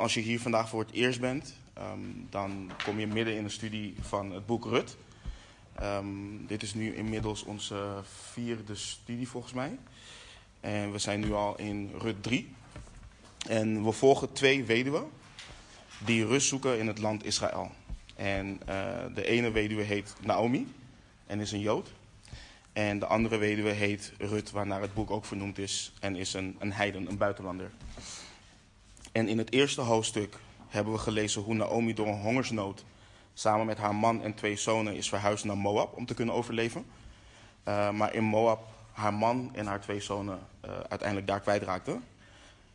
als je hier vandaag voor het eerst bent, ehm, dan kom je midden in de studie van het boek Rut. Ehm, dit is nu inmiddels onze vierde studie volgens mij. En we zijn nu al in Rut 3. En we volgen twee weduwen die rust zoeken in het land Israël. En uh, de ene weduwe heet Naomi en is een Jood. En de andere weduwe heet Rut, waarnaar het boek ook vernoemd is, en is een, een heiden, een buitenlander. En in het eerste hoofdstuk hebben we gelezen hoe Naomi door een hongersnood samen met haar man en twee zonen is verhuisd naar Moab om te kunnen overleven. Uh, maar in Moab haar man en haar twee zonen uh, uiteindelijk daar kwijtraakten.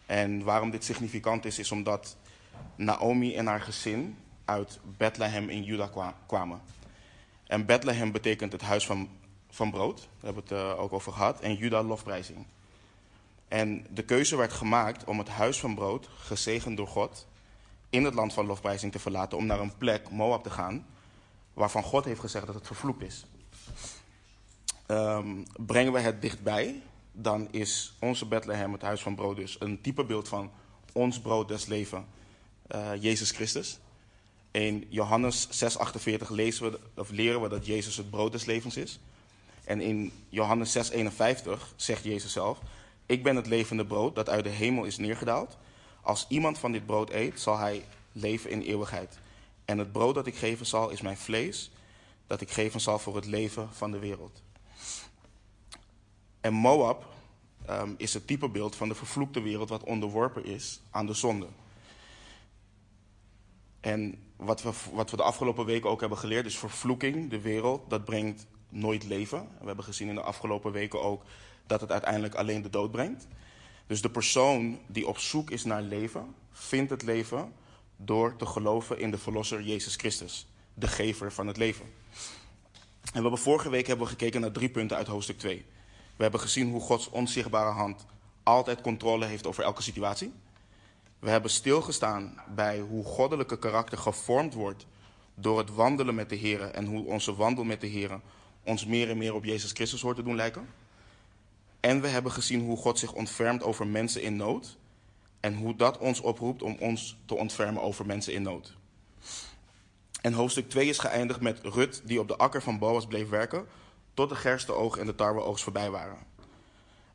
En waarom dit significant is, is omdat Naomi en haar gezin uit Bethlehem in Juda kwamen. En Bethlehem betekent het huis van, van brood, daar hebben we het uh, ook over gehad, en Juda lofprijzing. En de keuze werd gemaakt om het huis van brood, gezegend door God, in het land van lofprijzing te verlaten om naar een plek, Moab, te gaan, waarvan God heeft gezegd dat het vervloekt is. Um, brengen we het dichtbij, dan is onze Bethlehem, het huis van brood, dus een typebeeld van ons brood des leven, uh, Jezus Christus. In Johannes 6,48 lezen we, of leren we dat Jezus het brood des levens is. En in Johannes 6,51 zegt Jezus zelf: Ik ben het levende brood dat uit de hemel is neergedaald. Als iemand van dit brood eet, zal hij leven in eeuwigheid. En het brood dat ik geven zal, is mijn vlees, dat ik geven zal voor het leven van de wereld. En Moab um, is het typebeeld van de vervloekte wereld wat onderworpen is aan de zonde. En wat we, wat we de afgelopen weken ook hebben geleerd is vervloeking, de wereld, dat brengt nooit leven. We hebben gezien in de afgelopen weken ook dat het uiteindelijk alleen de dood brengt. Dus de persoon die op zoek is naar leven, vindt het leven door te geloven in de Verlosser Jezus Christus, de gever van het leven. En we hebben vorige week hebben we gekeken naar drie punten uit hoofdstuk 2. We hebben gezien hoe Gods onzichtbare hand altijd controle heeft over elke situatie. We hebben stilgestaan bij hoe goddelijke karakter gevormd wordt door het wandelen met de Heer en hoe onze wandel met de Heer ons meer en meer op Jezus Christus hoort te doen lijken. En we hebben gezien hoe God zich ontfermt over mensen in nood en hoe dat ons oproept om ons te ontfermen over mensen in nood. En hoofdstuk 2 is geëindigd met Rut die op de akker van Boas bleef werken tot de gerstenoog en de tarweoogst voorbij waren.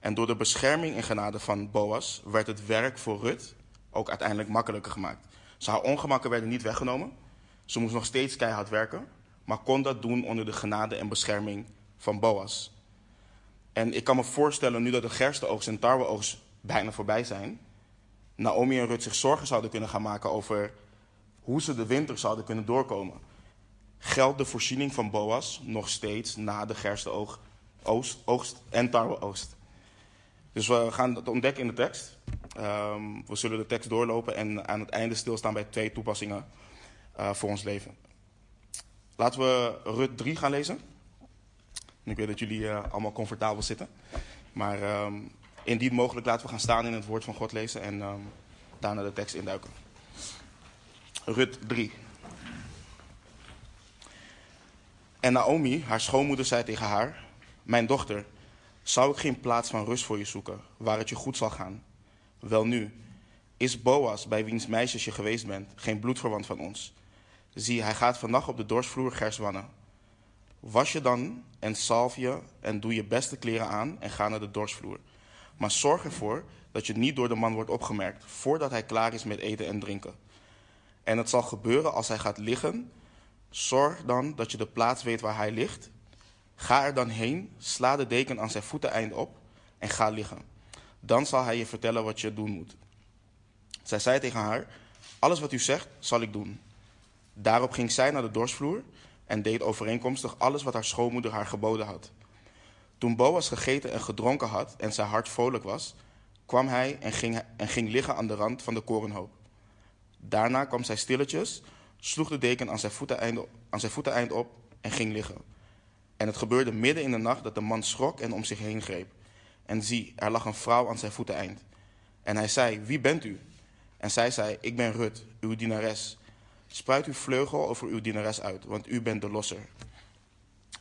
En door de bescherming en genade van Boas werd het werk voor Rut ook uiteindelijk makkelijker gemaakt. Ze haar ongemakken werden niet weggenomen. Ze moest nog steeds keihard werken, maar kon dat doen onder de genade en bescherming van Boas. En ik kan me voorstellen, nu dat de gerstenoogst en tarweoogst bijna voorbij zijn, Naomi en Rut zich zorgen zouden kunnen gaan maken over hoe ze de winter zouden kunnen doorkomen. Geldt de voorziening van Boas nog steeds na de gerstenoogst en tarweoogst? Dus we gaan dat ontdekken in de tekst. Um, we zullen de tekst doorlopen en aan het einde stilstaan bij twee toepassingen uh, voor ons leven. Laten we Rut 3 gaan lezen. Ik weet dat jullie uh, allemaal comfortabel zitten. Maar um, indien mogelijk laten we gaan staan in het woord van God lezen en um, daarna de tekst induiken. Rut 3. En Naomi, haar schoonmoeder, zei tegen haar: Mijn dochter, zou ik geen plaats van rust voor je zoeken, waar het je goed zal gaan? Wel nu, is Boas, bij wiens meisjes je geweest bent, geen bloedverwant van ons? Zie, hij gaat vannacht op de dorsvloer gerswannen. Was je dan en salf je en doe je beste kleren aan en ga naar de dorsvloer. Maar zorg ervoor dat je niet door de man wordt opgemerkt voordat hij klaar is met eten en drinken. En het zal gebeuren als hij gaat liggen. Zorg dan dat je de plaats weet waar hij ligt. Ga er dan heen, sla de deken aan zijn voeteneind op en ga liggen. Dan zal hij je vertellen wat je doen moet. Zij zei tegen haar: Alles wat u zegt, zal ik doen. Daarop ging zij naar de dorsvloer en deed overeenkomstig alles wat haar schoonmoeder haar geboden had. Toen Boas gegeten en gedronken had en zijn hart vrolijk was, kwam hij en ging, en ging liggen aan de rand van de korenhoop. Daarna kwam zij stilletjes, sloeg de deken aan zijn, voeteneind, aan zijn voeteneind op en ging liggen. En het gebeurde midden in de nacht dat de man schrok en om zich heen greep. En zie, er lag een vrouw aan zijn voeteneind. En hij zei, wie bent u? En zij zei, ik ben Rut, uw dienares. Spruit uw vleugel over uw dienares uit, want u bent de losser.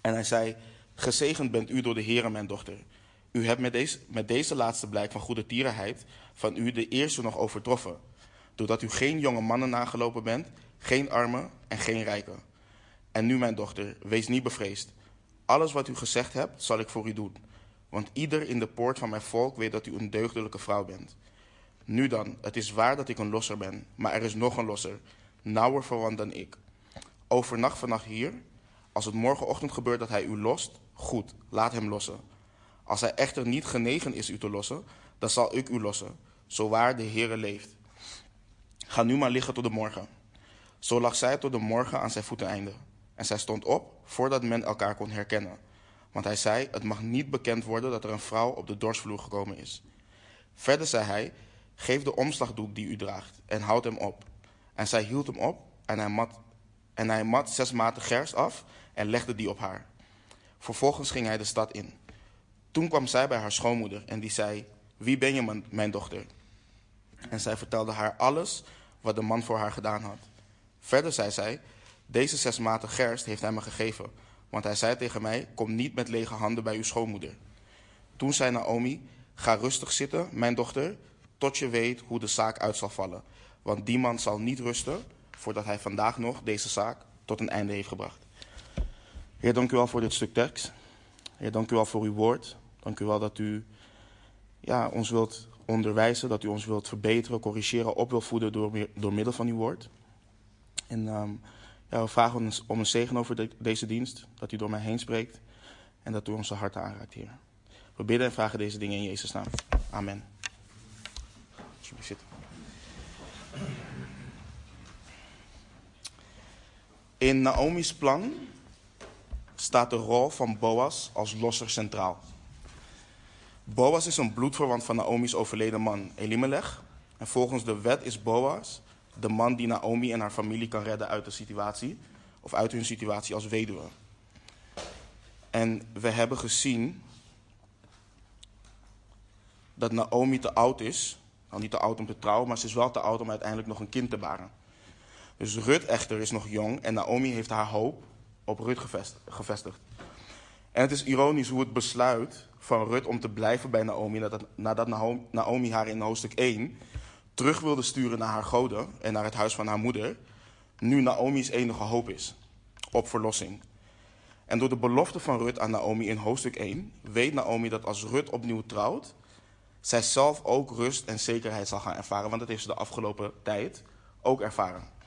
En hij zei, gezegend bent u door de Heere, mijn dochter. U hebt met deze, met deze laatste blijk van goede tierenheid van u de eerste nog overtroffen. doordat u geen jonge mannen nagelopen bent, geen armen en geen rijken. En nu, mijn dochter, wees niet bevreesd. Alles wat u gezegd hebt, zal ik voor u doen. Want ieder in de poort van mijn volk weet dat u een deugdelijke vrouw bent. Nu dan, het is waar dat ik een losser ben, maar er is nog een losser, nauwer verwant dan ik. Overnacht vannacht hier. Als het morgenochtend gebeurt dat hij u lost, goed, laat hem lossen. Als hij echter niet genegen is u te lossen, dan zal ik u lossen, zo waar de Heere leeft. Ga nu maar liggen tot de morgen. Zo lag zij tot de morgen aan zijn voeteneinde. En zij stond op voordat men elkaar kon herkennen. Want hij zei: Het mag niet bekend worden dat er een vrouw op de dorsvloer gekomen is. Verder zei hij: Geef de omslagdoek die u draagt en houd hem op. En zij hield hem op en hij mat, en hij mat zes maten gers af en legde die op haar. Vervolgens ging hij de stad in. Toen kwam zij bij haar schoonmoeder en die zei: Wie ben je, mijn dochter? En zij vertelde haar alles wat de man voor haar gedaan had. Verder zei zij: Deze zes maten gerst heeft hij me gegeven, want hij zei tegen mij: Kom niet met lege handen bij uw schoonmoeder. Toen zei Naomi: Ga rustig zitten, mijn dochter, tot je weet hoe de zaak uit zal vallen. Want die man zal niet rusten voordat hij vandaag nog deze zaak tot een einde heeft gebracht. Heer, dank u wel voor dit stuk tekst. Heer, dank u wel voor uw woord. Dank u wel dat u ja, ons wilt onderwijzen, dat u ons wilt verbeteren, corrigeren, op wilt voeden door, door middel van uw woord. En um, ja, we vragen ons om een zegen over deze dienst, dat u door mij heen spreekt en dat u onze harten aanraakt, Heer. We bidden en vragen deze dingen in Jezus' naam. Amen. Alsjeblieft zitten. In Naomi's plan staat de rol van Boas als losser centraal. Boas is een bloedverwant van Naomi's overleden man Elimelech. En volgens de wet is Boas de man die Naomi en haar familie kan redden uit de situatie, of uit hun situatie als weduwe. En we hebben gezien dat Naomi te oud is. Nou, niet te oud om te trouwen, maar ze is wel te oud om uiteindelijk nog een kind te baren. Dus Rut echter is nog jong en Naomi heeft haar hoop op Rut gevestigd. En het is ironisch hoe het besluit van Rut om te blijven bij Naomi, nadat Naomi haar in hoofdstuk 1 terug wilde sturen naar haar goden en naar het huis van haar moeder, nu Naomi's enige hoop is op verlossing. En door de belofte van Rut aan Naomi in hoofdstuk 1 weet Naomi dat als Rut opnieuw trouwt, zij zelf ook rust en zekerheid zal gaan ervaren, want dat heeft ze de afgelopen tijd ook ervaren.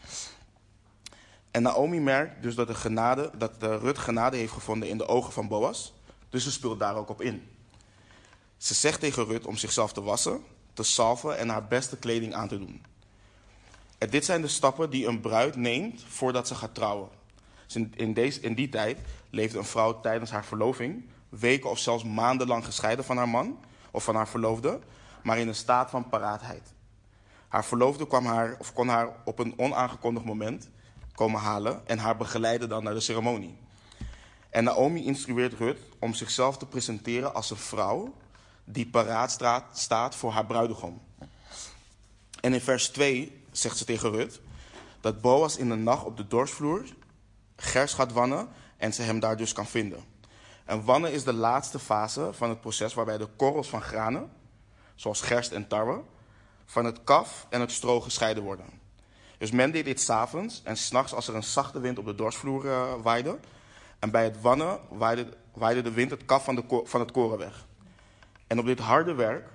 En Naomi merkt dus dat, de genade, dat Rut genade heeft gevonden in de ogen van Boas, dus ze speelt daar ook op in. Ze zegt tegen Rut om zichzelf te wassen, te salven en haar beste kleding aan te doen. En dit zijn de stappen die een bruid neemt voordat ze gaat trouwen. Dus in, deze, in die tijd leefde een vrouw tijdens haar verloving weken of zelfs maandenlang gescheiden van haar man of van haar verloofde, maar in een staat van paraatheid. Haar verloofde kwam haar, of kon haar op een onaangekondigd moment komen halen en haar begeleiden dan naar de ceremonie. En Naomi instrueert Rut om zichzelf te presenteren als een vrouw die paraat staat voor haar bruidegom. En in vers 2 zegt ze tegen Rut dat Boas in de nacht op de dorsvloer gers gaat wannen en ze hem daar dus kan vinden. En wannen is de laatste fase van het proces waarbij de korrels van granen, zoals gerst en tarwe, van het kaf en het stro gescheiden worden. Dus men deed dit s'avonds en s'nachts als er een zachte wind op de dorsvloer uh, waaide. En bij het wannen waaide, waaide de wind het kaf van, de, van het koren weg. En op dit harde werk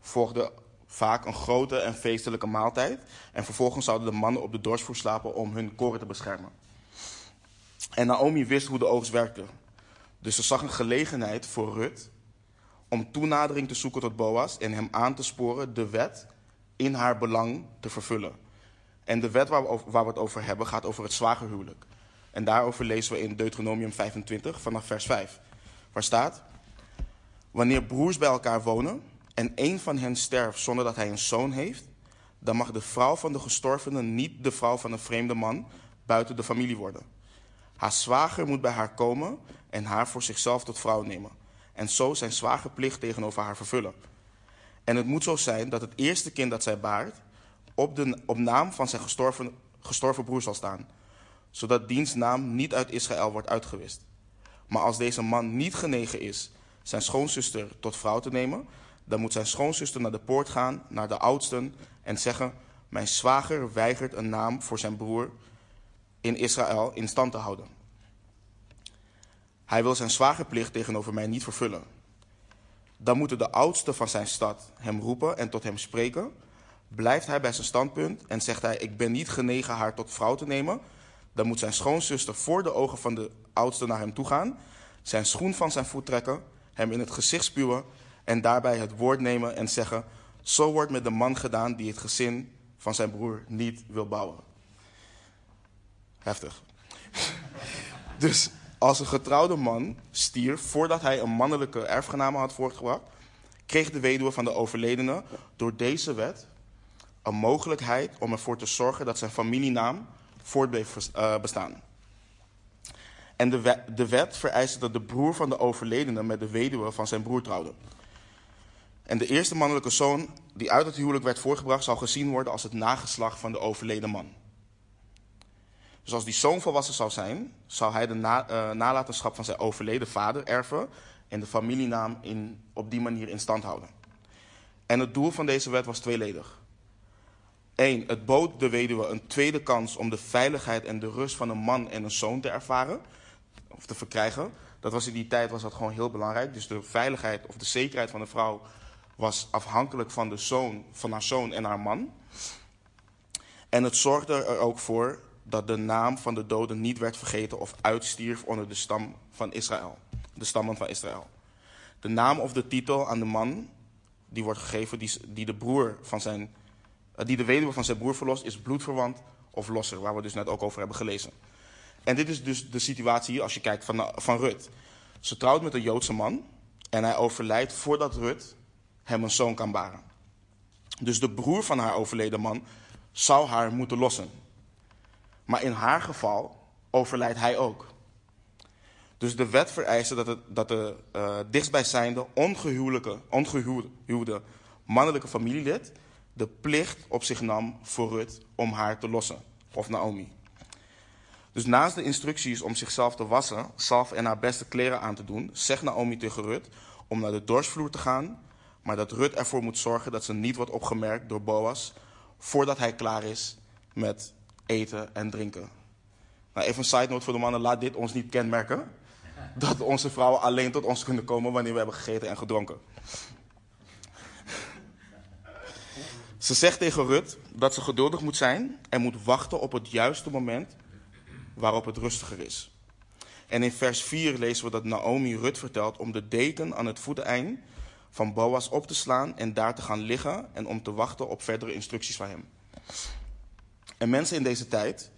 volgde vaak een grote en feestelijke maaltijd. En vervolgens zouden de mannen op de dorsvloer slapen om hun koren te beschermen. En Naomi wist hoe de oogst werkte. Dus ze zag een gelegenheid voor Rut om toenadering te zoeken tot Boas en hem aan te sporen de wet in haar belang te vervullen. En de wet waar we, waar we het over hebben gaat over het zwagerhuwelijk. En daarover lezen we in Deuteronomium 25 vanaf vers 5. Waar staat: Wanneer broers bij elkaar wonen en een van hen sterft zonder dat hij een zoon heeft, dan mag de vrouw van de gestorvene niet de vrouw van een vreemde man buiten de familie worden. Haar zwager moet bij haar komen en haar voor zichzelf tot vrouw nemen. En zo zijn zwagerplicht tegenover haar vervullen. En het moet zo zijn dat het eerste kind dat zij baart op, de, op naam van zijn gestorven, gestorven broer zal staan, zodat diens naam niet uit Israël wordt uitgewist. Maar als deze man niet genegen is zijn schoonzuster tot vrouw te nemen, dan moet zijn schoonzuster naar de poort gaan, naar de oudsten, en zeggen: Mijn zwager weigert een naam voor zijn broer in Israël in stand te houden. Hij wil zijn zwagerplicht tegenover mij niet vervullen. Dan moeten de oudsten van zijn stad hem roepen en tot hem spreken. Blijft hij bij zijn standpunt en zegt hij: Ik ben niet genegen haar tot vrouw te nemen. Dan moet zijn schoonzuster voor de ogen van de oudste naar hem toe gaan, zijn schoen van zijn voet trekken, hem in het gezicht spuwen en daarbij het woord nemen en zeggen: Zo wordt met de man gedaan die het gezin van zijn broer niet wil bouwen. Heftig. dus als een getrouwde man stierf voordat hij een mannelijke erfgename had voortgebracht, kreeg de weduwe van de overledene door deze wet een mogelijkheid om ervoor te zorgen dat zijn familienaam voortbleef uh, bestaan. En de wet, de wet vereiste dat de broer van de overledene met de weduwe van zijn broer trouwde. En de eerste mannelijke zoon die uit het huwelijk werd voortgebracht, zou gezien worden als het nageslacht van de overleden man. Dus als die zoon volwassen zou zijn, zou hij de uh, nalatenschap van zijn overleden vader erven en de familienaam in, op die manier in stand houden. En het doel van deze wet was tweeledig. Eén, het bood de weduwe een tweede kans om de veiligheid en de rust van een man en een zoon te ervaren of te verkrijgen. Dat was in die tijd was dat gewoon heel belangrijk. Dus de veiligheid of de zekerheid van de vrouw was afhankelijk van de zoon, van haar zoon en haar man. En het zorgde er ook voor dat de naam van de doden niet werd vergeten of uitstierf onder de stam van Israël. De stammen van Israël. De naam of de titel aan de man die wordt gegeven, die, die de broer van zijn, eh, die de weduwe van zijn broer verlost, is bloedverwant of losser, waar we dus net ook over hebben gelezen. En dit is dus de situatie hier als je kijkt van, van Rut. Ze trouwt met een Joodse man en hij overlijdt voordat Rut hem een zoon kan baren. Dus de broer van haar overleden man zou haar moeten lossen. Maar in haar geval overlijdt hij ook. Dus de wet vereiste dat, het, dat de uh, dichtstbijzijnde ongehuwelijke, ongehuwde mannelijke familielid de plicht op zich nam voor Rut om haar te lossen, of Naomi. Dus naast de instructies om zichzelf te wassen, zalf en haar beste kleren aan te doen, zegt Naomi tegen Rut om naar de dorsvloer te gaan, maar dat Rut ervoor moet zorgen dat ze niet wordt opgemerkt door Boas voordat hij klaar is met eten en drinken. Nou, even een side note voor de mannen, laat dit ons niet kenmerken. Dat onze vrouwen alleen tot ons kunnen komen wanneer we hebben gegeten en gedronken. Ze zegt tegen Rut dat ze geduldig moet zijn en moet wachten op het juiste moment waarop het rustiger is. En in vers 4 lezen we dat Naomi Rut vertelt om de deken aan het voeteneind van Boas op te slaan en daar te gaan liggen en om te wachten op verdere instructies van hem. En mensen in deze tijd,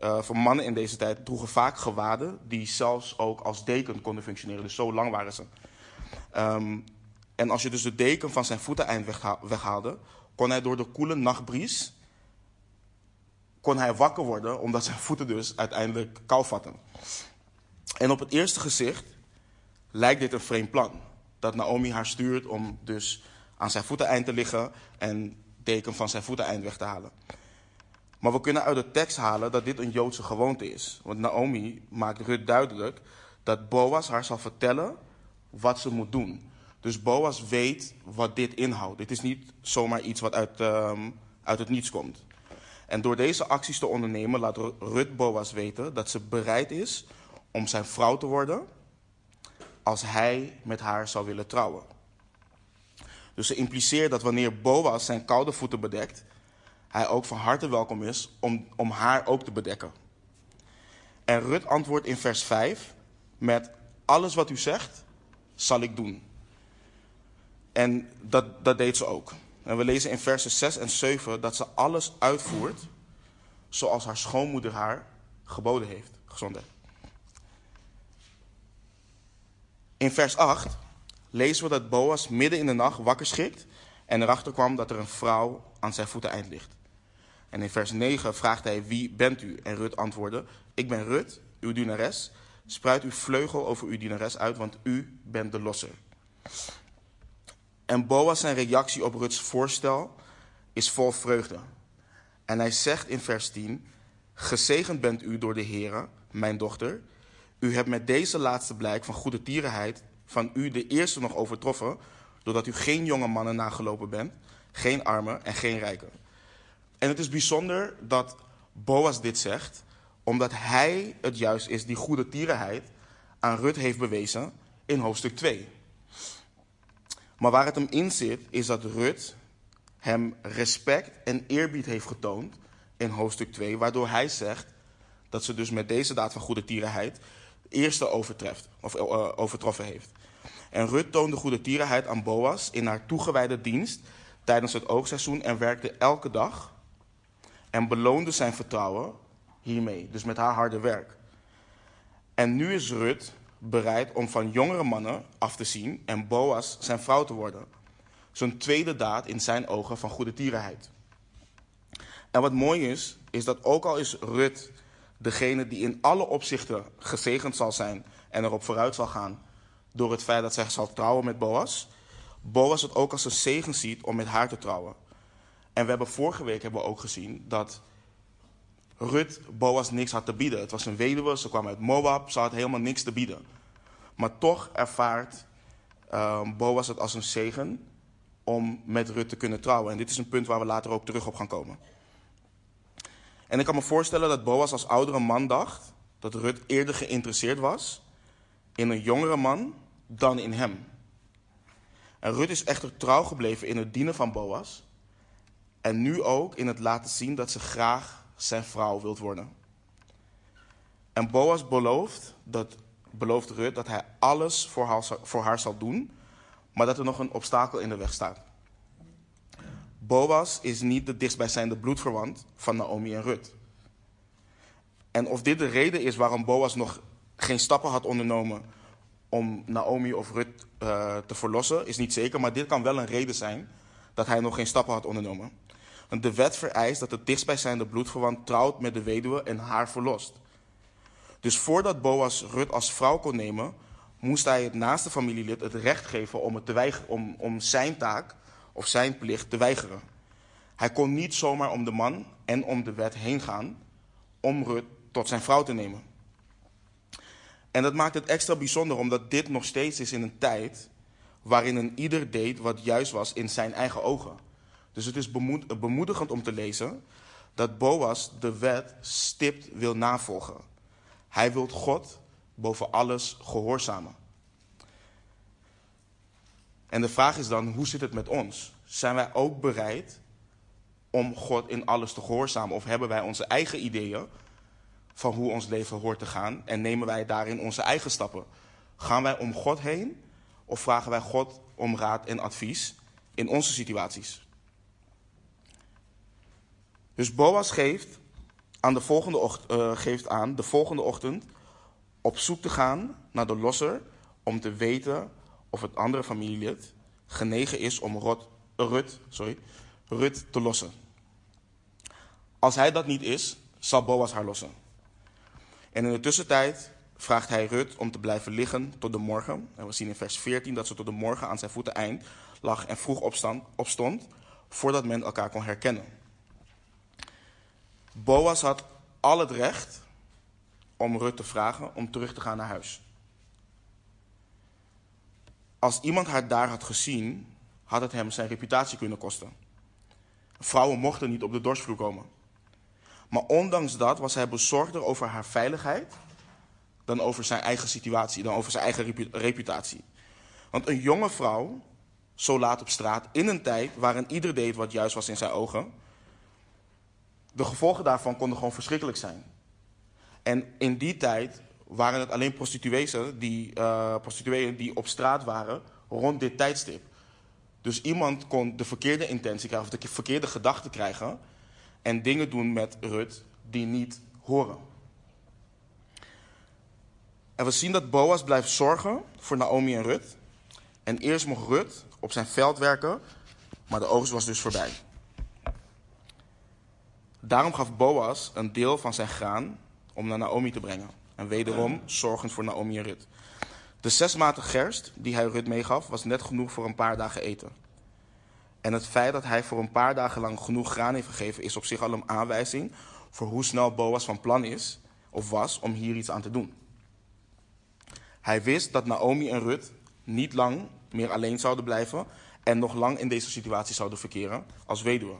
uh, voor mannen in deze tijd, droegen vaak gewaden die zelfs ook als deken konden functioneren. Dus zo lang waren ze. Um, en als je dus de deken van zijn voeteneind weghaalde, kon hij door de koele nachtbries kon hij wakker worden, omdat zijn voeten dus uiteindelijk kou vatten. En op het eerste gezicht lijkt dit een vreemd plan. Dat Naomi haar stuurt om dus aan zijn voeteneind te liggen en deken van zijn voeteneind weg te halen. Maar we kunnen uit de tekst halen dat dit een Joodse gewoonte is. Want Naomi maakt Rut duidelijk dat Boas haar zal vertellen wat ze moet doen. Dus Boas weet wat dit inhoudt. Dit is niet zomaar iets wat uit, um, uit het niets komt. En door deze acties te ondernemen laat Rut Boas weten dat ze bereid is om zijn vrouw te worden als hij met haar zou willen trouwen. Dus ze impliceert dat wanneer Boas zijn koude voeten bedekt, hij ook van harte welkom is om, om haar ook te bedekken. En Rut antwoordt in vers 5 met: Alles wat u zegt, zal ik doen. En dat, dat deed ze ook. En we lezen in versen 6 en 7 dat ze alles uitvoert zoals haar schoonmoeder haar geboden heeft. Gezondheid. In vers 8 lezen we dat Boas midden in de nacht wakker schrikt en erachter kwam dat er een vrouw aan zijn voeten eind ligt. En in vers 9 vraagt hij, wie bent u? En Rut antwoordde, ik ben Rut, uw dienares. Spruit uw vleugel over uw dienares uit, want u bent de losser. En Boas zijn reactie op Ruts voorstel is vol vreugde. En hij zegt in vers 10, gezegend bent u door de Heere, mijn dochter. U hebt met deze laatste blijk van goede tierenheid van u de eerste nog overtroffen, doordat u geen jonge mannen nagelopen bent, geen armen en geen rijken. En het is bijzonder dat Boas dit zegt, omdat hij het juist is die goede tierenheid aan Rut heeft bewezen in hoofdstuk 2. Maar waar het hem in zit, is dat Rut hem respect en eerbied heeft getoond in hoofdstuk 2, waardoor hij zegt dat ze dus met deze daad van goede tierenheid de eerste overtreft, of, uh, overtroffen heeft. En Rut toonde goede tierenheid aan Boas in haar toegewijde dienst tijdens het oogseizoen en werkte elke dag en beloonde zijn vertrouwen hiermee, dus met haar harde werk. En nu is Rut bereid om van jongere mannen af te zien en Boas zijn vrouw te worden. Zijn tweede daad in zijn ogen van goede tierenheid. En wat mooi is, is dat ook al is Rut degene die in alle opzichten gezegend zal zijn en erop vooruit zal gaan door het feit dat zij zal trouwen met Boas, Boas het ook als een zegen ziet om met haar te trouwen. En we hebben vorige week hebben we ook gezien dat Rut Boas niks had te bieden. Het was een weduwe, ze kwam uit Moab, ze had helemaal niks te bieden. Maar toch ervaart uh, Boas het als een zegen om met Rut te kunnen trouwen. En dit is een punt waar we later ook terug op gaan komen. En ik kan me voorstellen dat Boas als oudere man dacht dat Rut eerder geïnteresseerd was in een jongere man dan in hem. En Rut is echter trouw gebleven in het dienen van Boas. En nu ook in het laten zien dat ze graag zijn vrouw wilt worden. En Boas belooft, dat, belooft Rut dat hij alles voor haar, voor haar zal doen, maar dat er nog een obstakel in de weg staat. Boas is niet de dichtstbijzijnde bloedverwant van Naomi en Rut. En of dit de reden is waarom Boas nog geen stappen had ondernomen om Naomi of Rut uh, te verlossen, is niet zeker. Maar dit kan wel een reden zijn dat hij nog geen stappen had ondernomen. De wet vereist dat de dichtstbijzijnde bloedverwant trouwt met de weduwe en haar verlost. Dus voordat Boas Rut als vrouw kon nemen, moest hij het naaste familielid het recht geven om, het te weigeren, om, om zijn taak of zijn plicht te weigeren. Hij kon niet zomaar om de man en om de wet heen gaan om Rut tot zijn vrouw te nemen. En dat maakt het extra bijzonder omdat dit nog steeds is in een tijd waarin een ieder deed wat juist was in zijn eigen ogen. Dus het is bemoedigend om te lezen dat Boas de wet stipt wil navolgen. Hij wil God boven alles gehoorzamen. En de vraag is dan, hoe zit het met ons? Zijn wij ook bereid om God in alles te gehoorzamen? Of hebben wij onze eigen ideeën van hoe ons leven hoort te gaan en nemen wij daarin onze eigen stappen? Gaan wij om God heen of vragen wij God om raad en advies in onze situaties? Dus Boas geeft aan, de volgende ochtend, uh, geeft aan de volgende ochtend op zoek te gaan naar de losser om te weten of het andere familielid genegen is om Rut, Rut, sorry, Rut te lossen. Als hij dat niet is, zal Boas haar lossen. En in de tussentijd vraagt hij Rut om te blijven liggen tot de morgen. En we zien in vers 14 dat ze tot de morgen aan zijn voeten eind lag en vroeg opstand, opstond, voordat men elkaar kon herkennen. Boas had al het recht om Rut te vragen om terug te gaan naar huis. Als iemand haar daar had gezien, had het hem zijn reputatie kunnen kosten. Vrouwen mochten niet op de dorsvloer komen. Maar ondanks dat was hij bezorgder over haar veiligheid dan over zijn eigen situatie, dan over zijn eigen reputatie. Want een jonge vrouw, zo laat op straat, in een tijd waarin ieder deed wat juist was in zijn ogen, de gevolgen daarvan konden gewoon verschrikkelijk zijn. En in die tijd waren het alleen prostituees die, uh, prostitueeën die op straat waren rond dit tijdstip. Dus iemand kon de verkeerde intentie krijgen of de verkeerde gedachten krijgen en dingen doen met Rut die niet horen. En we zien dat Boas blijft zorgen voor Naomi en Rut. En eerst mocht Rut op zijn veld werken, maar de oogst was dus voorbij. Daarom gaf Boas een deel van zijn graan om naar Naomi te brengen. En wederom zorgend voor Naomi en Rut. De zes maten gerst die hij Rut meegaf, was net genoeg voor een paar dagen eten. En het feit dat hij voor een paar dagen lang genoeg graan heeft gegeven, is op zich al een aanwijzing voor hoe snel Boas van plan is of was om hier iets aan te doen. Hij wist dat Naomi en Rut niet lang meer alleen zouden blijven en nog lang in deze situatie zouden verkeren als weduwe.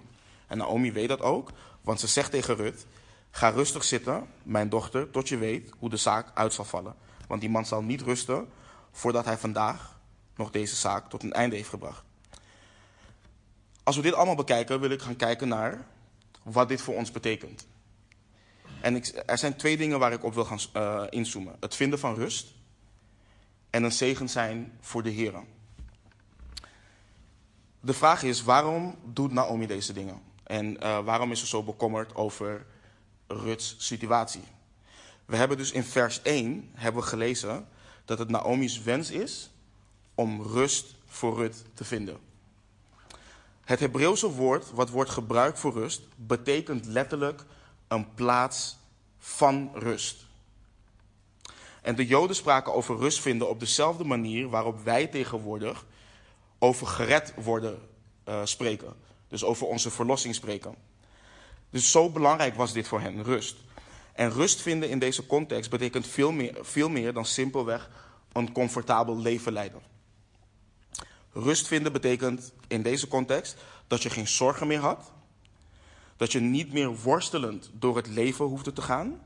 En Naomi weet dat ook, want ze zegt tegen Rut: Ga rustig zitten, mijn dochter, tot je weet hoe de zaak uit zal vallen. Want die man zal niet rusten voordat hij vandaag nog deze zaak tot een einde heeft gebracht. Als we dit allemaal bekijken, wil ik gaan kijken naar wat dit voor ons betekent. En ik, er zijn twee dingen waar ik op wil gaan uh, inzoomen: het vinden van rust en een zegen zijn voor de Heer. De vraag is: waarom doet Naomi deze dingen? En uh, waarom is ze zo bekommerd over Ruts situatie? We hebben dus in vers 1 hebben we gelezen dat het Naomi's wens is om rust voor Rut te vinden. Het Hebreeuwse woord wat wordt gebruikt voor rust betekent letterlijk een plaats van rust. En de Joden spraken over rust vinden op dezelfde manier waarop wij tegenwoordig over gered worden uh, spreken. Dus over onze verlossing spreken. Dus zo belangrijk was dit voor hen, rust. En rust vinden in deze context betekent veel meer, veel meer dan simpelweg een comfortabel leven leiden. Rust vinden betekent in deze context dat je geen zorgen meer had. Dat je niet meer worstelend door het leven hoefde te gaan.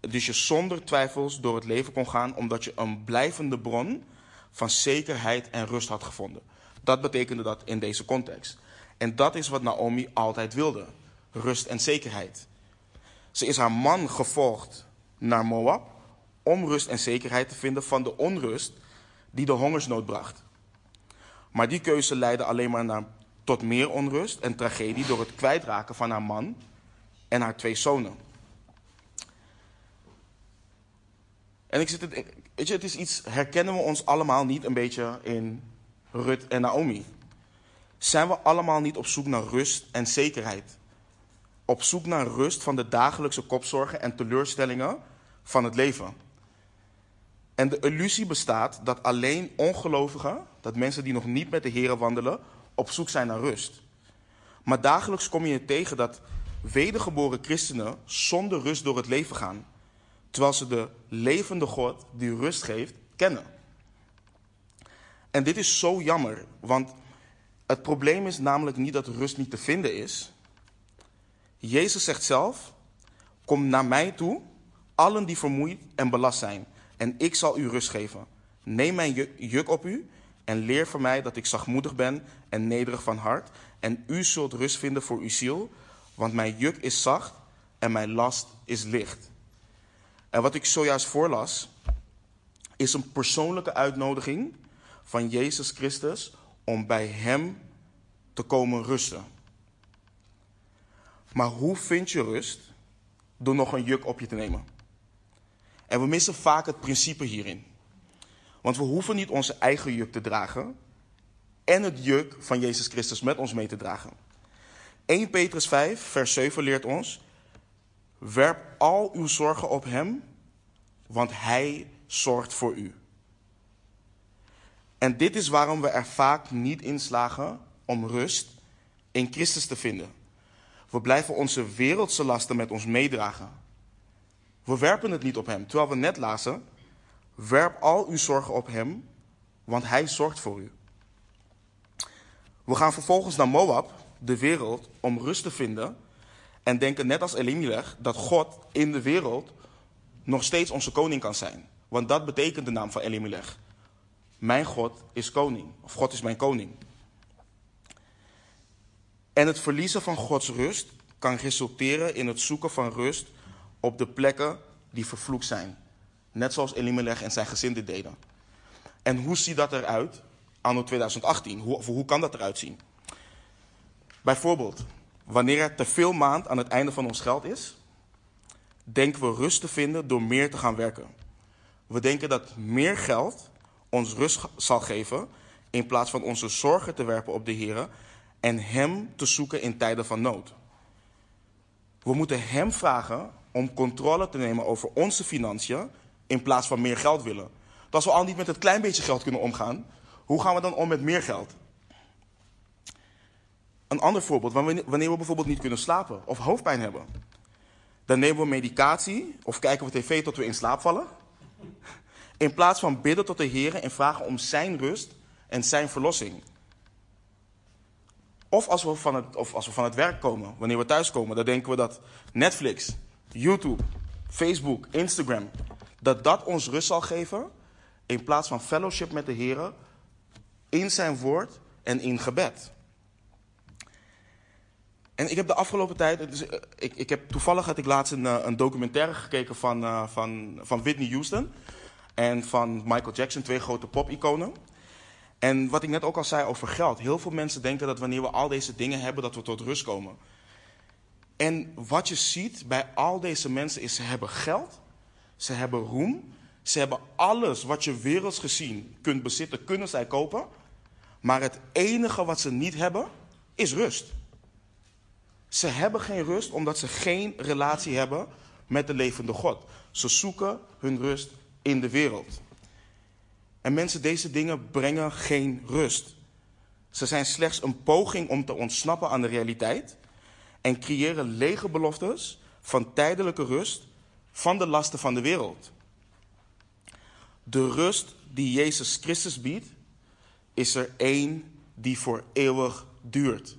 Dus je zonder twijfels door het leven kon gaan omdat je een blijvende bron van zekerheid en rust had gevonden. Dat betekende dat in deze context. En dat is wat Naomi altijd wilde: rust en zekerheid. Ze is haar man gevolgd naar Moab om rust en zekerheid te vinden van de onrust die de hongersnood bracht. Maar die keuze leidde alleen maar naar, tot meer onrust en tragedie door het kwijtraken van haar man en haar twee zonen. En ik zit het, weet je, het is iets, herkennen we ons allemaal niet een beetje in Rut en Naomi? Zijn we allemaal niet op zoek naar rust en zekerheid? Op zoek naar rust van de dagelijkse kopzorgen en teleurstellingen van het leven? En de illusie bestaat dat alleen ongelovigen, dat mensen die nog niet met de Heer wandelen, op zoek zijn naar rust. Maar dagelijks kom je tegen dat wedergeboren christenen zonder rust door het leven gaan, terwijl ze de levende God die rust geeft kennen. En dit is zo jammer, want het probleem is namelijk niet dat rust niet te vinden is. Jezus zegt zelf: Kom naar mij toe, allen die vermoeid en belast zijn en ik zal u rust geven. Neem mijn juk op u en leer van mij dat ik zachtmoedig ben en nederig van hart. En u zult rust vinden voor uw ziel, want mijn juk is zacht en mijn last is licht. En wat ik zojuist voorlas, is een persoonlijke uitnodiging van Jezus Christus om bij Hem te komen rusten. Maar hoe vind je rust? Door nog een juk op je te nemen. En we missen vaak het principe hierin. Want we hoeven niet onze eigen juk te dragen en het juk van Jezus Christus met ons mee te dragen. 1 Petrus 5, vers 7 leert ons: Werp al uw zorgen op Hem, want Hij zorgt voor u. En dit is waarom we er vaak niet in slagen om rust in Christus te vinden. We blijven onze wereldse lasten met ons meedragen. We werpen het niet op hem. Terwijl we net lazen, werp al uw zorgen op hem, want hij zorgt voor u. We gaan vervolgens naar Moab, de wereld, om rust te vinden. En denken net als Elimelech dat God in de wereld nog steeds onze koning kan zijn. Want dat betekent de naam van Elimelech. Mijn God is koning. Of God is mijn koning. En het verliezen van Gods rust kan resulteren in het zoeken van rust op de plekken die vervloekt zijn. Net zoals Elimelech en zijn gezin dit deden. En hoe ziet dat eruit anno 2018? Hoe, hoe kan dat eruit zien? Bijvoorbeeld, wanneer er te veel maand aan het einde van ons geld is, denken we rust te vinden door meer te gaan werken. We denken dat meer geld ons rust zal geven in plaats van onze zorgen te werpen op de Heer en Hem te zoeken in tijden van nood. We moeten Hem vragen om controle te nemen over onze financiën in plaats van meer geld willen. als we al niet met het klein beetje geld kunnen omgaan, hoe gaan we dan om met meer geld? Een ander voorbeeld, wanneer we bijvoorbeeld niet kunnen slapen of hoofdpijn hebben. Dan nemen we medicatie of kijken we tv tot we in slaap vallen. In plaats van bidden tot de Heer en vragen om zijn rust en zijn verlossing. Of als, we van het, of als we van het werk komen, wanneer we thuiskomen, dan denken we dat Netflix, YouTube, Facebook, Instagram, dat dat ons rust zal geven in plaats van fellowship met de Heer in zijn woord en in gebed. En ik heb de afgelopen tijd, eh, ik, ik heb, toevallig had ik laatst een, eh, een documentaire gekeken van, uh, van, van Whitney Houston en van Michael Jackson, twee grote pop-iconen. En wat ik net ook al zei over geld. Heel veel mensen denken dat wanneer we al deze dingen hebben, dat we tot rust komen. En wat je ziet bij al deze mensen is, ze hebben geld, ze hebben roem, ze hebben alles wat je werelds gezien kunt bezitten, kunnen zij kopen. Maar het enige wat ze niet hebben, is rust. Ze hebben geen rust omdat ze geen relatie hebben met de levende God. Ze zoeken hun rust in de wereld. En mensen, deze dingen brengen geen rust. Ze zijn slechts een poging om te ontsnappen aan de realiteit en creëren lege beloftes van tijdelijke rust van de lasten van de wereld. De rust die Jezus Christus biedt, is er één die voor eeuwig duurt.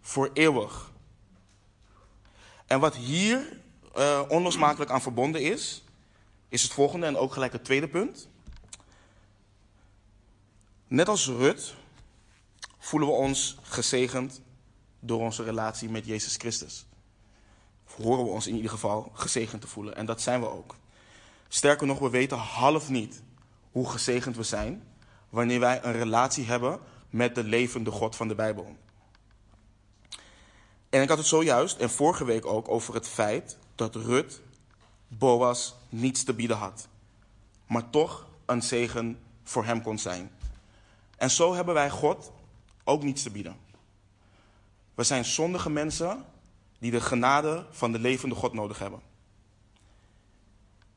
Voor eeuwig. En wat hier uh, onlosmakelijk aan verbonden is, is het volgende en ook gelijk het tweede punt. Net als Rut voelen we ons gezegend door onze relatie met Jezus Christus. Horen we ons in ieder geval gezegend te voelen. En dat zijn we ook. Sterker nog, we weten half niet hoe gezegend we zijn wanneer wij een relatie hebben met de levende God van de Bijbel. En ik had het zojuist, en vorige week ook, over het feit dat Rut Boas niets te bieden had. Maar toch een zegen voor hem kon zijn. En zo hebben wij God ook niets te bieden. We zijn zondige mensen die de genade van de levende God nodig hebben.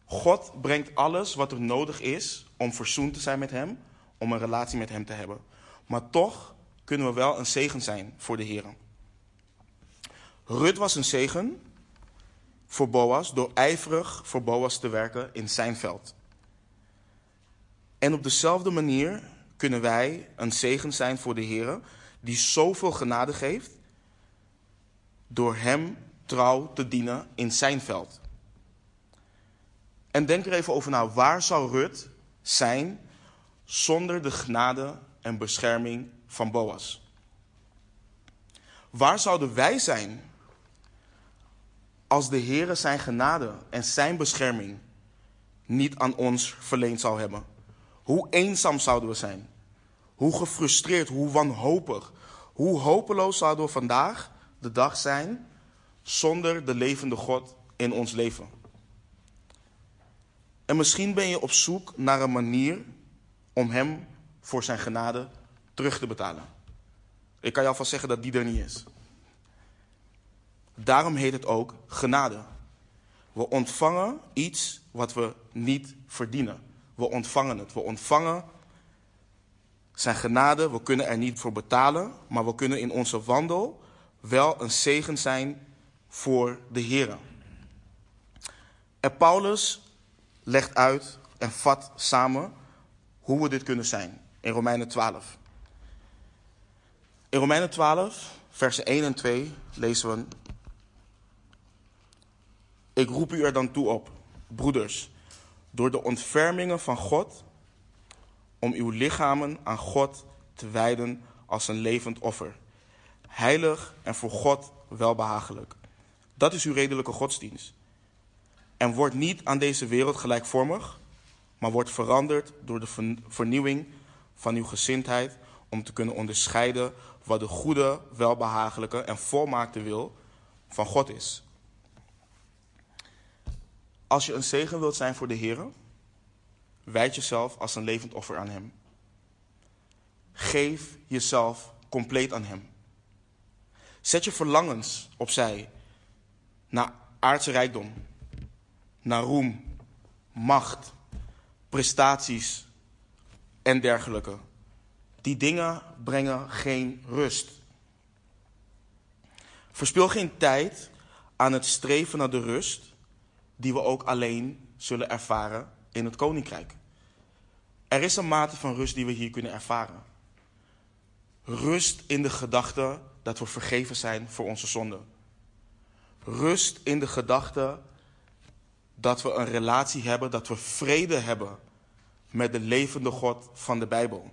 God brengt alles wat er nodig is om verzoend te zijn met Hem, om een relatie met Hem te hebben. Maar toch kunnen we wel een zegen zijn voor de Heer. Rut was een zegen voor Boas door ijverig voor Boas te werken in zijn veld. En op dezelfde manier kunnen wij een zegen zijn voor de Heer, die zoveel genade geeft, door Hem trouw te dienen in zijn veld. En denk er even over na, waar zou Rut zijn zonder de genade en bescherming van Boas? Waar zouden wij zijn als de Heere zijn genade en zijn bescherming niet aan ons verleend zou hebben? Hoe eenzaam zouden we zijn? Hoe gefrustreerd, hoe wanhopig, hoe hopeloos zouden we vandaag de dag zijn zonder de levende God in ons leven? En misschien ben je op zoek naar een manier om Hem voor zijn genade terug te betalen. Ik kan je alvast zeggen dat die er niet is. Daarom heet het ook genade. We ontvangen iets wat we niet verdienen. We ontvangen het. We ontvangen zijn genade. We kunnen er niet voor betalen, maar we kunnen in onze wandel wel een zegen zijn voor de Heer. En Paulus legt uit en vat samen hoe we dit kunnen zijn in Romeinen 12. In Romeinen 12, versen 1 en 2 lezen we ik roep u er dan toe op, broeders, door de ontfermingen van God, om uw lichamen aan God te wijden als een levend offer, heilig en voor God welbehagelijk. Dat is uw redelijke godsdienst. En wordt niet aan deze wereld gelijkvormig, maar wordt veranderd door de vernieuwing van uw gezindheid om te kunnen onderscheiden wat de goede, welbehagelijke en volmaakte wil van God is. Als je een zegen wilt zijn voor de Heer, wijd jezelf als een levend offer aan Hem. Geef jezelf compleet aan Hem. Zet je verlangens opzij naar aardse rijkdom, naar roem, macht, prestaties en dergelijke. Die dingen brengen geen rust. Verspil geen tijd aan het streven naar de rust die we ook alleen zullen ervaren in het koninkrijk. Er is een mate van rust die we hier kunnen ervaren. Rust in de gedachte dat we vergeven zijn voor onze zonden. Rust in de gedachte dat we een relatie hebben, dat we vrede hebben met de levende God van de Bijbel.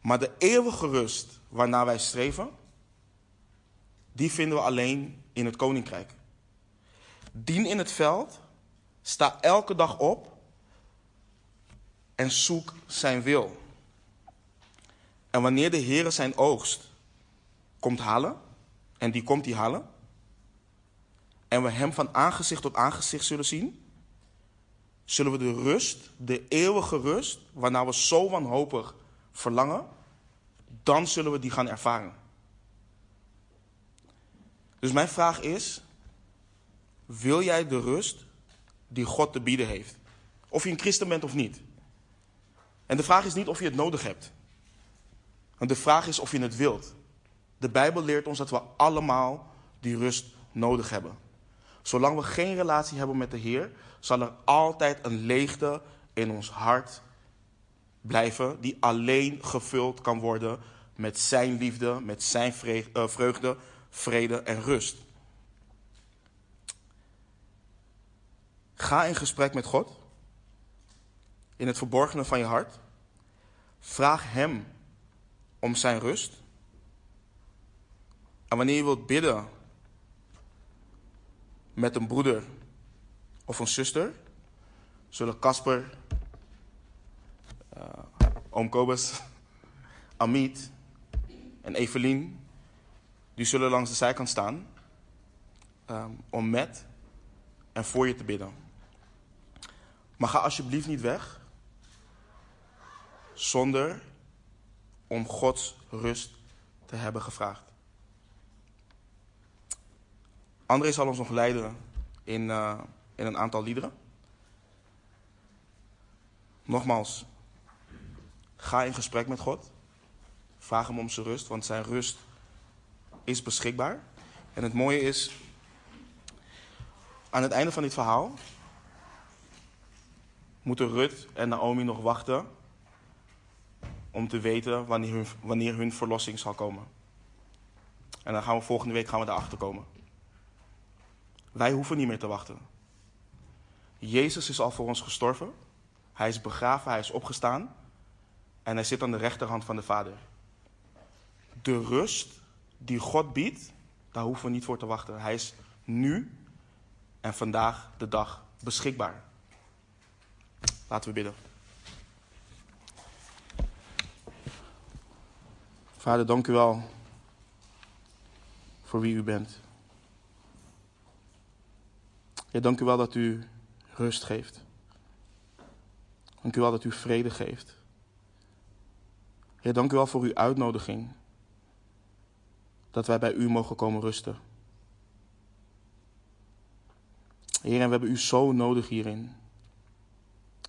Maar de eeuwige rust waarnaar wij streven, die vinden we alleen in het koninkrijk. Dien in het veld, sta elke dag op en zoek zijn wil. En wanneer de Heer zijn oogst komt halen, en die komt die halen, en we hem van aangezicht tot aangezicht zullen zien, zullen we de rust, de eeuwige rust, waarna we zo wanhopig verlangen, dan zullen we die gaan ervaren. Dus mijn vraag is: wil jij de rust die God te bieden heeft? Of je een christen bent of niet. En de vraag is niet of je het nodig hebt. Want de vraag is of je het wilt. De Bijbel leert ons dat we allemaal die rust nodig hebben. Zolang we geen relatie hebben met de Heer, zal er altijd een leegte in ons hart blijven, die alleen gevuld kan worden met Zijn liefde, met Zijn eh, vreugde, vrede en rust. Ga in gesprek met God, in het verborgene van je hart. Vraag Hem om Zijn rust. En wanneer je wilt bidden met een broeder of een zuster, zullen Casper, uh, oom Kobus, Amit en Evelien, die zullen langs de zijkant staan um, om met en voor je te bidden. Maar ga alsjeblieft niet weg zonder om Gods rust te hebben gevraagd. André zal ons nog leiden in, uh, in een aantal liederen. Nogmaals, ga in gesprek met God. Vraag hem om zijn rust, want zijn rust is beschikbaar. En het mooie is, aan het einde van dit verhaal moeten Rut en Naomi nog wachten om te weten wanneer hun, wanneer hun verlossing zal komen. En dan gaan we volgende week gaan we daarachter komen. Wij hoeven niet meer te wachten. Jezus is al voor ons gestorven. Hij is begraven, hij is opgestaan. En hij zit aan de rechterhand van de Vader. De rust die God biedt, daar hoeven we niet voor te wachten. Hij is nu en vandaag de dag beschikbaar. Laten we bidden. Vader, dank u wel voor wie u bent. Ja, dank u wel dat u rust geeft. Dank u wel dat u vrede geeft. Ja, dank u wel voor uw uitnodiging. Dat wij bij u mogen komen rusten. Heer, en we hebben u zo nodig hierin.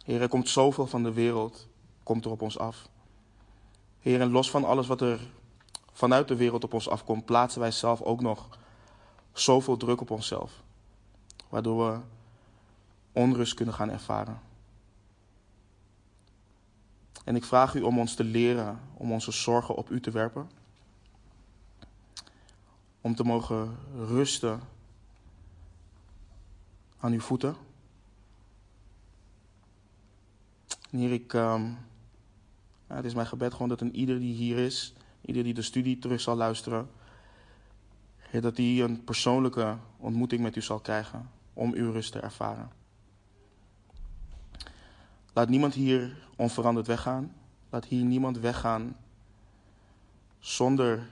Heer, er komt zoveel van de wereld, komt er op ons af. Heer, en los van alles wat er vanuit de wereld op ons afkomt, plaatsen wij zelf ook nog zoveel druk op onszelf. Waardoor we onrust kunnen gaan ervaren. En ik vraag u om ons te leren om onze zorgen op u te werpen. Om te mogen rusten aan uw voeten. En ik, ja, het is mijn gebed gewoon dat een ieder die hier is, ieder die de studie terug zal luisteren, dat hij een persoonlijke ontmoeting met u zal krijgen om uw rust te ervaren. Laat niemand hier onveranderd weggaan. Laat hier niemand weggaan zonder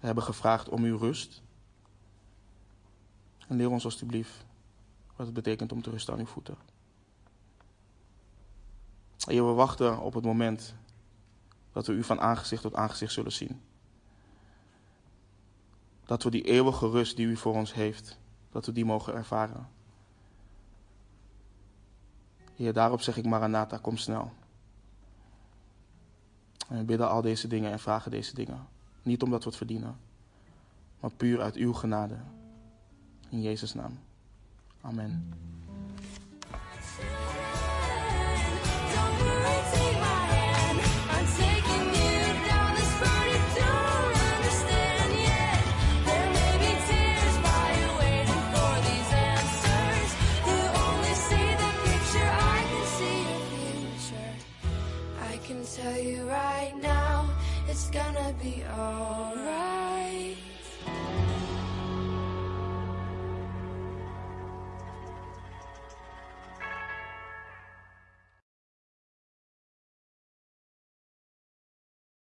te hebben gevraagd om uw rust. En leer ons alstublieft wat het betekent om te rusten aan uw voeten. Heer, we wachten op het moment dat we u van aangezicht tot aangezicht zullen zien. Dat we die eeuwige rust die u voor ons heeft, dat we die mogen ervaren. Heer, daarop zeg ik Maranatha, kom snel. En we bidden al deze dingen en vragen deze dingen. Niet omdat we het verdienen, maar puur uit uw genade. In Jezus' naam. Amen. Gonna be alright.